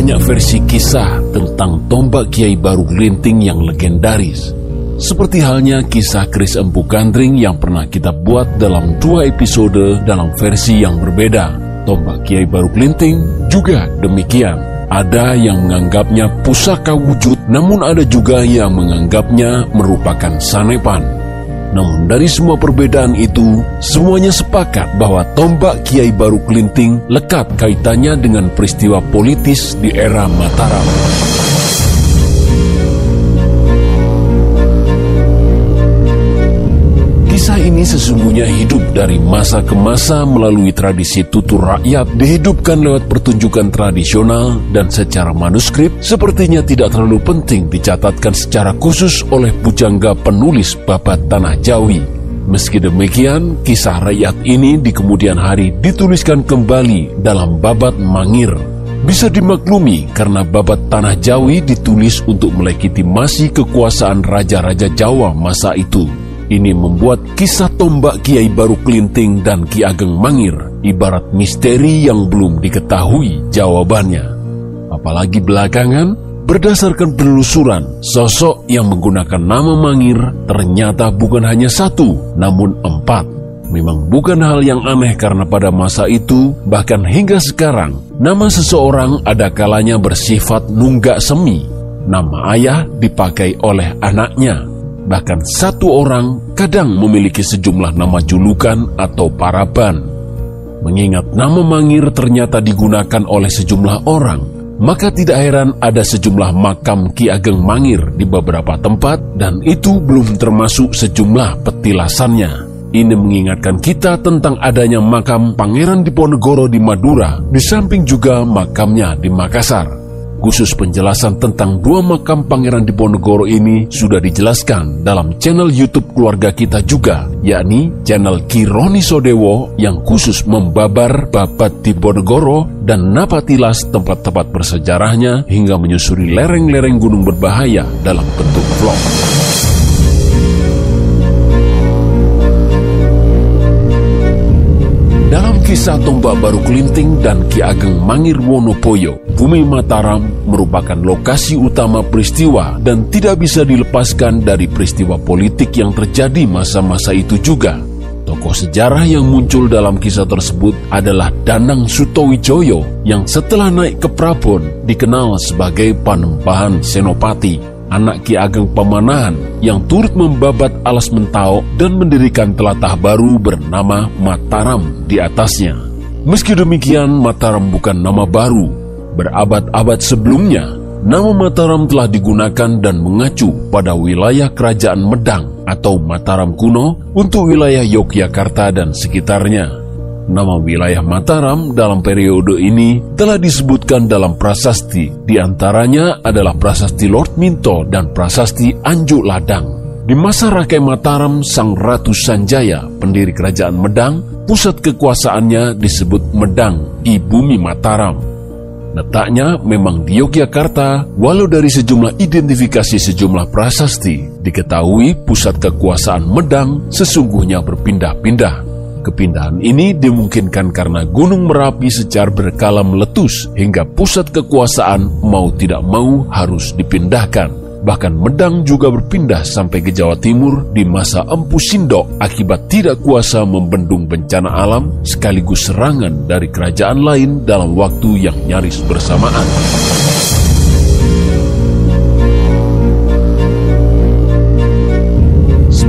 banyak versi kisah tentang tombak Kiai Baru Gelinting yang legendaris. Seperti halnya kisah Kris Empu Gandring yang pernah kita buat dalam dua episode dalam versi yang berbeda. Tombak Kiai Baru Gelinting juga demikian. Ada yang menganggapnya pusaka wujud, namun ada juga yang menganggapnya merupakan sanepan. Namun dari semua perbedaan itu, semuanya sepakat bahwa tombak Kiai Baru Kelinting lekat kaitannya dengan peristiwa politis di era Mataram. Ini sesungguhnya hidup dari masa ke masa melalui tradisi tutur rakyat, dihidupkan lewat pertunjukan tradisional dan secara manuskrip sepertinya tidak terlalu penting dicatatkan secara khusus oleh pujangga penulis babat Tanah Jawi. Meski demikian, kisah rakyat ini di kemudian hari dituliskan kembali dalam babat Mangir. Bisa dimaklumi karena babat Tanah Jawi ditulis untuk melegitimasi kekuasaan raja-raja Jawa masa itu. Ini membuat kisah tombak Kiai Baru Kelinting dan Ki Ageng Mangir ibarat misteri yang belum diketahui jawabannya. Apalagi belakangan, berdasarkan penelusuran, sosok yang menggunakan nama Mangir ternyata bukan hanya satu, namun empat. Memang bukan hal yang aneh karena pada masa itu, bahkan hingga sekarang, nama seseorang ada kalanya bersifat nunggak semi. Nama ayah dipakai oleh anaknya, Bahkan satu orang kadang memiliki sejumlah nama julukan atau paraban. Mengingat nama Mangir ternyata digunakan oleh sejumlah orang, maka tidak heran ada sejumlah makam Ki Ageng Mangir di beberapa tempat dan itu belum termasuk sejumlah petilasannya. Ini mengingatkan kita tentang adanya makam Pangeran Diponegoro di Madura, di samping juga makamnya di Makassar. Khusus penjelasan tentang dua makam Pangeran Diponegoro ini sudah dijelaskan dalam channel YouTube keluarga kita juga, yakni channel Kironi Sodewo yang khusus membabar babat Diponegoro dan napatilas tempat-tempat bersejarahnya hingga menyusuri lereng-lereng gunung berbahaya dalam bentuk vlog. Kisah Tombak Baru Kelinting dan Ki Ageng Mangir Wonopoyo, Bumi Mataram merupakan lokasi utama peristiwa dan tidak bisa dilepaskan dari peristiwa politik yang terjadi masa-masa itu juga. Tokoh sejarah yang muncul dalam kisah tersebut adalah Danang Sutowijoyo yang setelah naik ke Prabon dikenal sebagai Panembahan Senopati anak Ki Ageng Pemanahan yang turut membabat alas mentau dan mendirikan telatah baru bernama Mataram di atasnya. Meski demikian, Mataram bukan nama baru. Berabad-abad sebelumnya, nama Mataram telah digunakan dan mengacu pada wilayah kerajaan Medang atau Mataram kuno untuk wilayah Yogyakarta dan sekitarnya. Nama wilayah Mataram dalam periode ini telah disebutkan dalam prasasti, di antaranya adalah prasasti Lord Minto dan prasasti Anjuk Ladang. Di masa Rakai Mataram, Sang Ratu Sanjaya, pendiri kerajaan Medang, pusat kekuasaannya disebut Medang, Ibumi Mataram. Letaknya memang di Yogyakarta, walau dari sejumlah identifikasi sejumlah prasasti, diketahui pusat kekuasaan Medang sesungguhnya berpindah-pindah. Kepindahan ini dimungkinkan karena Gunung Merapi secara berkala meletus hingga pusat kekuasaan mau tidak mau harus dipindahkan. Bahkan Medang juga berpindah sampai ke Jawa Timur di masa Empu Sindok akibat tidak kuasa membendung bencana alam sekaligus serangan dari kerajaan lain dalam waktu yang nyaris bersamaan.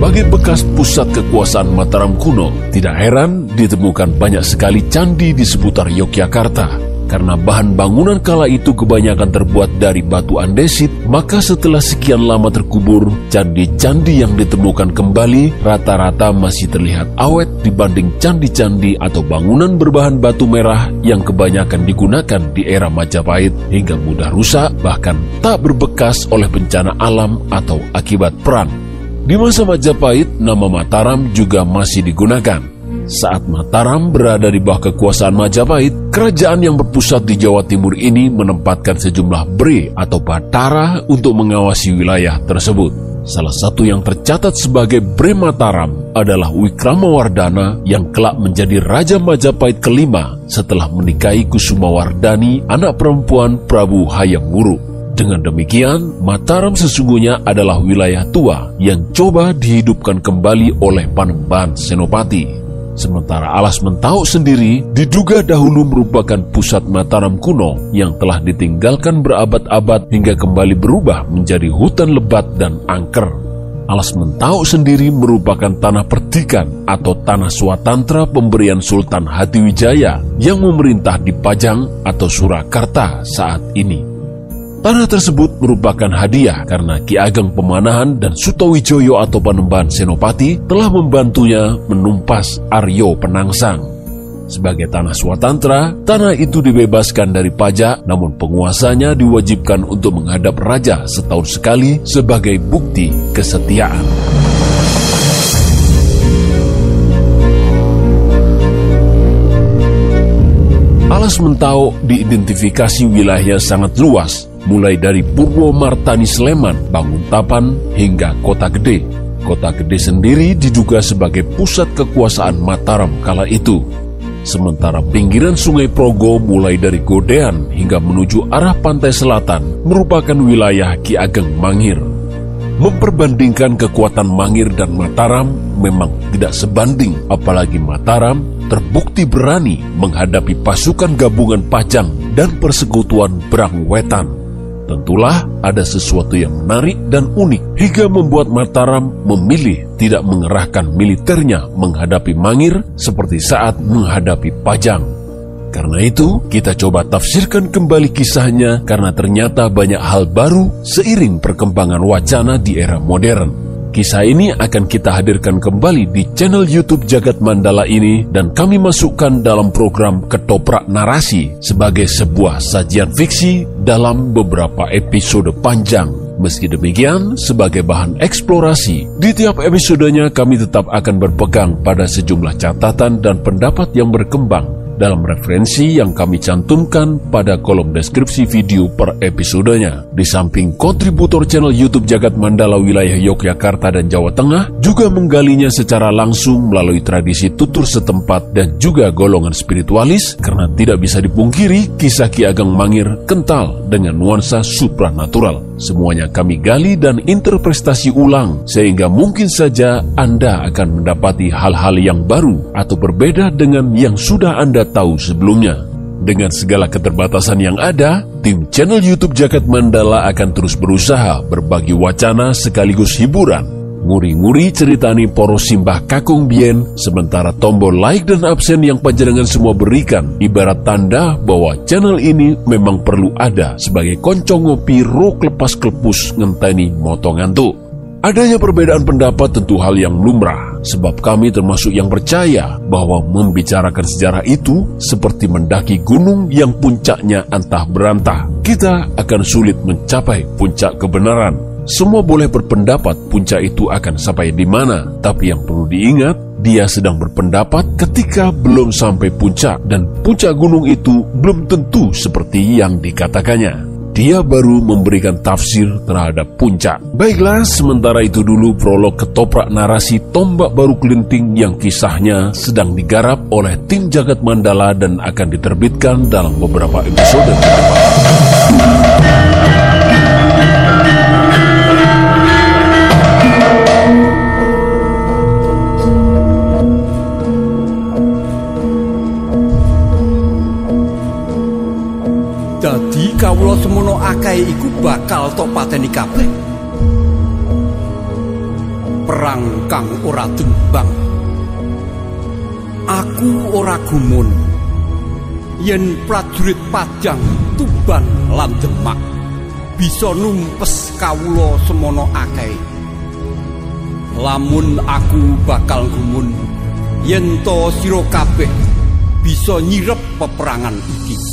Sebagai bekas pusat kekuasaan Mataram kuno, tidak heran ditemukan banyak sekali candi di seputar Yogyakarta. Karena bahan bangunan kala itu kebanyakan terbuat dari batu andesit, maka setelah sekian lama terkubur, candi-candi yang ditemukan kembali rata-rata masih terlihat awet dibanding candi-candi atau bangunan berbahan batu merah yang kebanyakan digunakan di era Majapahit hingga mudah rusak bahkan tak berbekas oleh bencana alam atau akibat perang. Di masa Majapahit, nama Mataram juga masih digunakan. Saat Mataram berada di bawah kekuasaan Majapahit, kerajaan yang berpusat di Jawa Timur ini menempatkan sejumlah bre atau batara untuk mengawasi wilayah tersebut. Salah satu yang tercatat sebagai Bre Mataram adalah Wikramawardhana yang kelak menjadi Raja Majapahit kelima setelah menikahi Kusumawardhani, anak perempuan Prabu Hayam Wuruk. Dengan demikian, Mataram sesungguhnya adalah wilayah tua yang coba dihidupkan kembali oleh Panembahan Senopati. Sementara Alas Mentau sendiri diduga dahulu merupakan pusat Mataram kuno yang telah ditinggalkan berabad-abad hingga kembali berubah menjadi hutan lebat dan angker. Alas Mentau sendiri merupakan tanah pertikan atau tanah swatantra pemberian Sultan Hatiwijaya yang memerintah di Pajang atau Surakarta saat ini. Tanah tersebut merupakan hadiah karena Ki Ageng Pemanahan dan Sutowijoyo atau Panembahan Senopati telah membantunya menumpas Aryo Penangsang. Sebagai tanah swatantra, tanah itu dibebaskan dari pajak namun penguasanya diwajibkan untuk menghadap raja setahun sekali sebagai bukti kesetiaan. Alas Mentau diidentifikasi wilayahnya sangat luas mulai dari Purwo Martani Sleman, Banguntapan, hingga Kota Gede. Kota Gede sendiri diduga sebagai pusat kekuasaan Mataram kala itu. Sementara pinggiran sungai Progo mulai dari Godean hingga menuju arah pantai selatan merupakan wilayah Ki Ageng Mangir. Memperbandingkan kekuatan Mangir dan Mataram memang tidak sebanding, apalagi Mataram terbukti berani menghadapi pasukan gabungan Pajang dan persekutuan Brang Wetan Tentulah ada sesuatu yang menarik dan unik hingga membuat Mataram memilih tidak mengerahkan militernya menghadapi Mangir seperti saat menghadapi Pajang. Karena itu, kita coba tafsirkan kembali kisahnya karena ternyata banyak hal baru seiring perkembangan wacana di era modern. Kisah ini akan kita hadirkan kembali di channel YouTube Jagat Mandala ini dan kami masukkan dalam program Ketoprak Narasi sebagai sebuah sajian fiksi dalam beberapa episode panjang. Meski demikian, sebagai bahan eksplorasi, di tiap episodenya kami tetap akan berpegang pada sejumlah catatan dan pendapat yang berkembang dalam referensi yang kami cantumkan pada kolom deskripsi video per episodenya. Di samping kontributor channel YouTube Jagat Mandala wilayah Yogyakarta dan Jawa Tengah juga menggalinya secara langsung melalui tradisi tutur setempat dan juga golongan spiritualis karena tidak bisa dipungkiri kisah Ki Ageng Mangir kental dengan nuansa supranatural. Semuanya kami gali dan interpretasi ulang sehingga mungkin saja Anda akan mendapati hal-hal yang baru atau berbeda dengan yang sudah Anda tahu sebelumnya. Dengan segala keterbatasan yang ada, tim channel YouTube Jagat Mandala akan terus berusaha berbagi wacana sekaligus hiburan. Nguri-nguri ceritani poros simbah kakung bien, sementara tombol like dan absen yang panjenengan semua berikan, ibarat tanda bahwa channel ini memang perlu ada sebagai koncong ngopi ro lepas klepus ngenteni motongan tuh. Adanya perbedaan pendapat tentu hal yang lumrah, sebab kami termasuk yang percaya bahwa membicarakan sejarah itu seperti mendaki gunung yang puncaknya antah berantah. Kita akan sulit mencapai puncak kebenaran. Semua boleh berpendapat puncak itu akan sampai di mana, tapi yang perlu diingat, dia sedang berpendapat ketika belum sampai puncak, dan puncak gunung itu belum tentu seperti yang dikatakannya dia baru memberikan tafsir terhadap puncak. Baiklah, sementara itu dulu prolog ketoprak narasi Tombak Baru Kelinting yang kisahnya sedang digarap oleh tim Jagat Mandala dan akan diterbitkan dalam beberapa episode ke depan. Tok pateni kabeh. Perang kang ora timbang. Aku ora gumun yen prajurit Pajang, Tuban lan Demak bisa numpes kawula semono akeh. Lamun aku bakal gumun yen to sira kabeh bisa nyirep peperangan iki.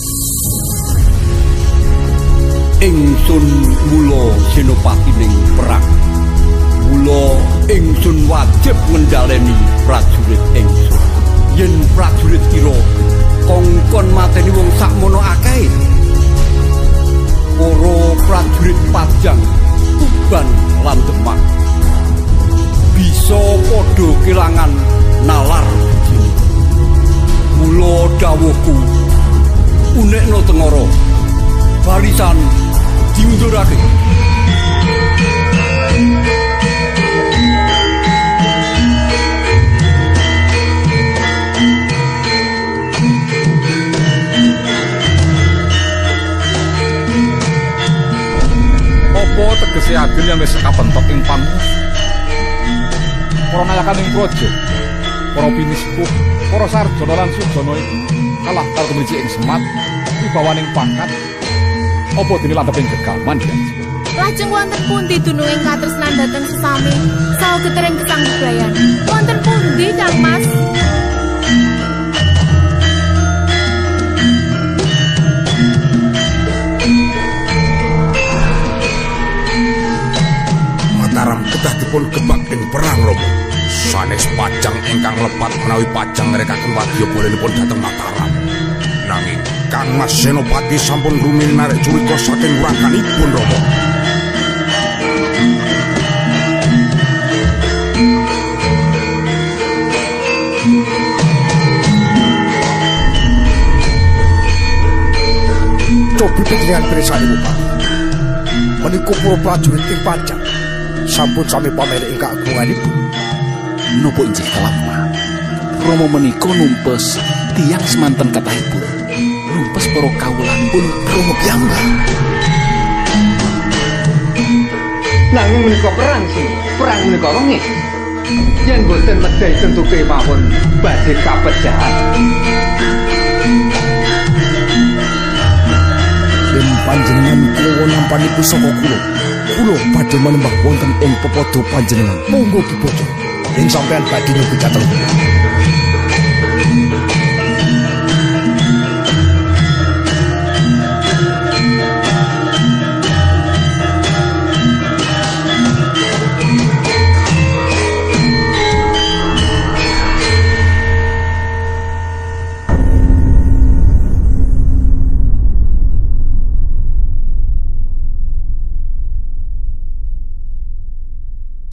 Ingsun mula senopati ning perang mula ingsun wajib ngendhaleni prajurit ingsun. Yen prajurit kira kongkon mateni wong sakmono akeh. Para prajurit pajang tuban lan demak. Padha kelangan nalar. Mula dawuhku unekno barisan diundurake. Apa tegese adil yang wis kabentuk ing pamus? Para nayakan ing praja, para biniskuh, para sarjana lan sujana iki kalah karo ing semat wibawaning pangkat. Apa dene landheping gegaman ya? Lajeng wonten pundi dununging katresnan dhateng sesami saha getering kesanggubayan. Wonten pundi Kang Mas? Mataram kedah dipun gebak ing perang Romo. Sanes pajang ingkang lepat menawi pajang ngrekaken wadya bolenipun dhateng Mataram. Kang Mas Senopati sampun rumiyin narik curika saking wurakanipun Romo. cobi pirsanipun Pak. Menika para prajurit ing pajak sampun sami pamer ing kagunganipun. Nopo injih kalampah. Romo menika numpes tiang semanten kathahipun. Numpes para kawulanipun Romo piyambak. Nanging menika perang sih, perang menika wengi. Yen boten medhai tentu kemawon badhe kapecahan. Yen panjenengan kula nampaniku saka kula, kula badhe manembah wonten ing pepodo panjenengan. Monggo kibojo. Yen sampean badhe dateng kula.